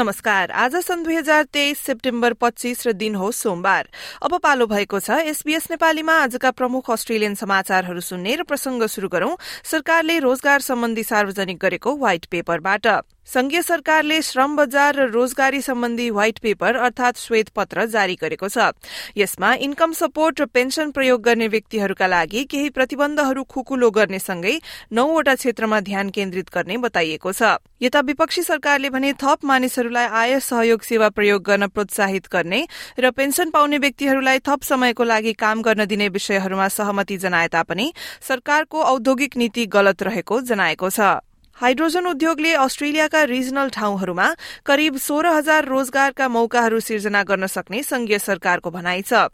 नमस्कार। आज सन् दुई हजार तेइस सेप्टेम्बर पच्चीस र दिन हो सोमबार। अब पालो भएको छ। एसबीएस नेपालीमा आजका प्रमुख अस्ट्रेलियन समाचारहरू सुन्ने र प्रसंग शुरू गरौं। सरकारले रोजगार सम्बन्धी सार्वजनिक गरेको व्हाइट पेपरबाट। संघीय सरकारले श्रम बजार र रोजगारी सम्बन्धी व्हाइट पेपर अर्थात श्वेत पत्र जारी गरेको छ। यसमा इन्कम सपोर्ट र पेन्सन प्रयोग गर्ने व्यक्तिहरूका लागि केही प्रतिबन्धहरू खुकुलो गर्नेसँगै नौवटा क्षेत्रमा ध्यान केन्द्रित गर्ने बताइएको छ। यता विपक्षी सरकारले भने थप मानिसहरूलाई आय सहयोग सेवा प्रयोग गर्न प्रोत्साहित गर्ने र पेन्सन पाउने व्यक्तिहरूलाई थप समयको लागि काम गर्न दिने विषयहरूमा सहमति जनाए तापनि सरकारको औद्योगिक नीति गलत रहेको जनाएको छ। हाइड्रोजन उद्योगले अस्ट्रेलियाका रिजनल ठाउँहरूमा करिब सोह्र हजार रोजगारका मौकाहरू सिर्जना गर्न सक्ने संघीय सरकारको भनाइ छ।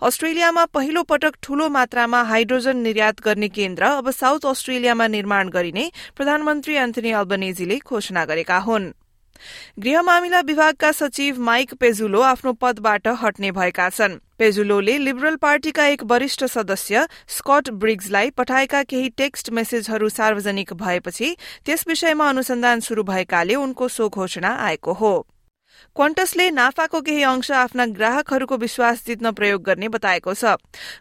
अस्ट्रेलियामा पहिलो पटक ठूलो मात्रामा हाइड्रोजन निर्यात गर्ने केन्द्र अब साउथ अस्ट्रेलियामा निर्माण गरिने प्रधानमन्त्री एन्थनी अल्बनेजीले घोषणा गरेका हुन्। गृह मामिला विभागका सचिव माइक पेजुलो आफ्नो पदबाट हट्ने भएका छन्। पेजुलोले लिबरल पार्टीका एक वरिष्ठ सदस्य स्कट ब्रिग्सलाई पठाएका केही टेक्स्ट मेसेजहरू सार्वजनिक भएपछि त्यस विषयमा अनुसन्धान शुरू भएकाले उनको सो घोषणा आएको हो। क्वान्टसले नाफाको केही अंश आफ्ना ग्राहकहरूको विश्वास जित्न प्रयोग गर्ने बताएको छ।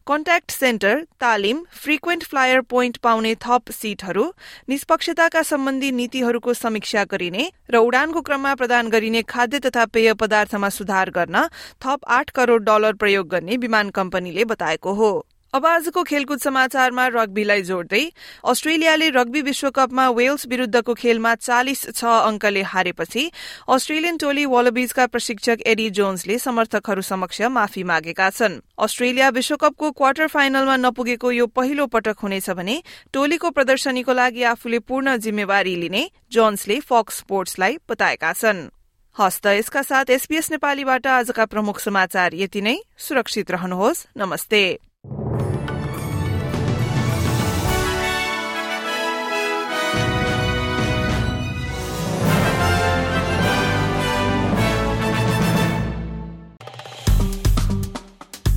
कन्ट्याक्ट सेन्टर तालिम फ्रिक्वेन्ट फ्लायर पोइन्ट पाउने थप सीटहरू निष्पक्षताका सम्बन्धी नीतिहरूको समीक्षा गरिने र उडानको क्रममा प्रदान गरिने खाद्य तथा पेय पदार्थमा सुधार गर्न थप आठ करोड़ डलर प्रयोग गर्ने विमान कम्पनीले बताएको हो। अब आजको खेलकुद समाचारमा रग्बीलाई जोड्दै अस्ट्रेलियाले रग्बी विश्वकपमा वेल्स विरूद्धको खेलमा चालिस छ अंकले हारेपछि अस्ट्रेलियन टोली वालबीजका प्रशिक्षक एडी जोन्सले समर्थकहरू समक्ष माफी मागेका छन्। अस्ट्रेलिया विश्वकपको क्वार्टर फाइनलमा नपुगेको यो पहिलो पटक हुनेछ भने टोलीको प्रदर्शनीको लागि आफूले पूर्ण जिम्मेवारी लिने जोन्सले फक्स स्पोर्ट्सलाई बताएका छन्। हस्त यसका साथ एसपीएस नेपालीबाट आजका प्रमुख समाचार यति नै। सुरक्षित रहनुहोस्। नमस्ते।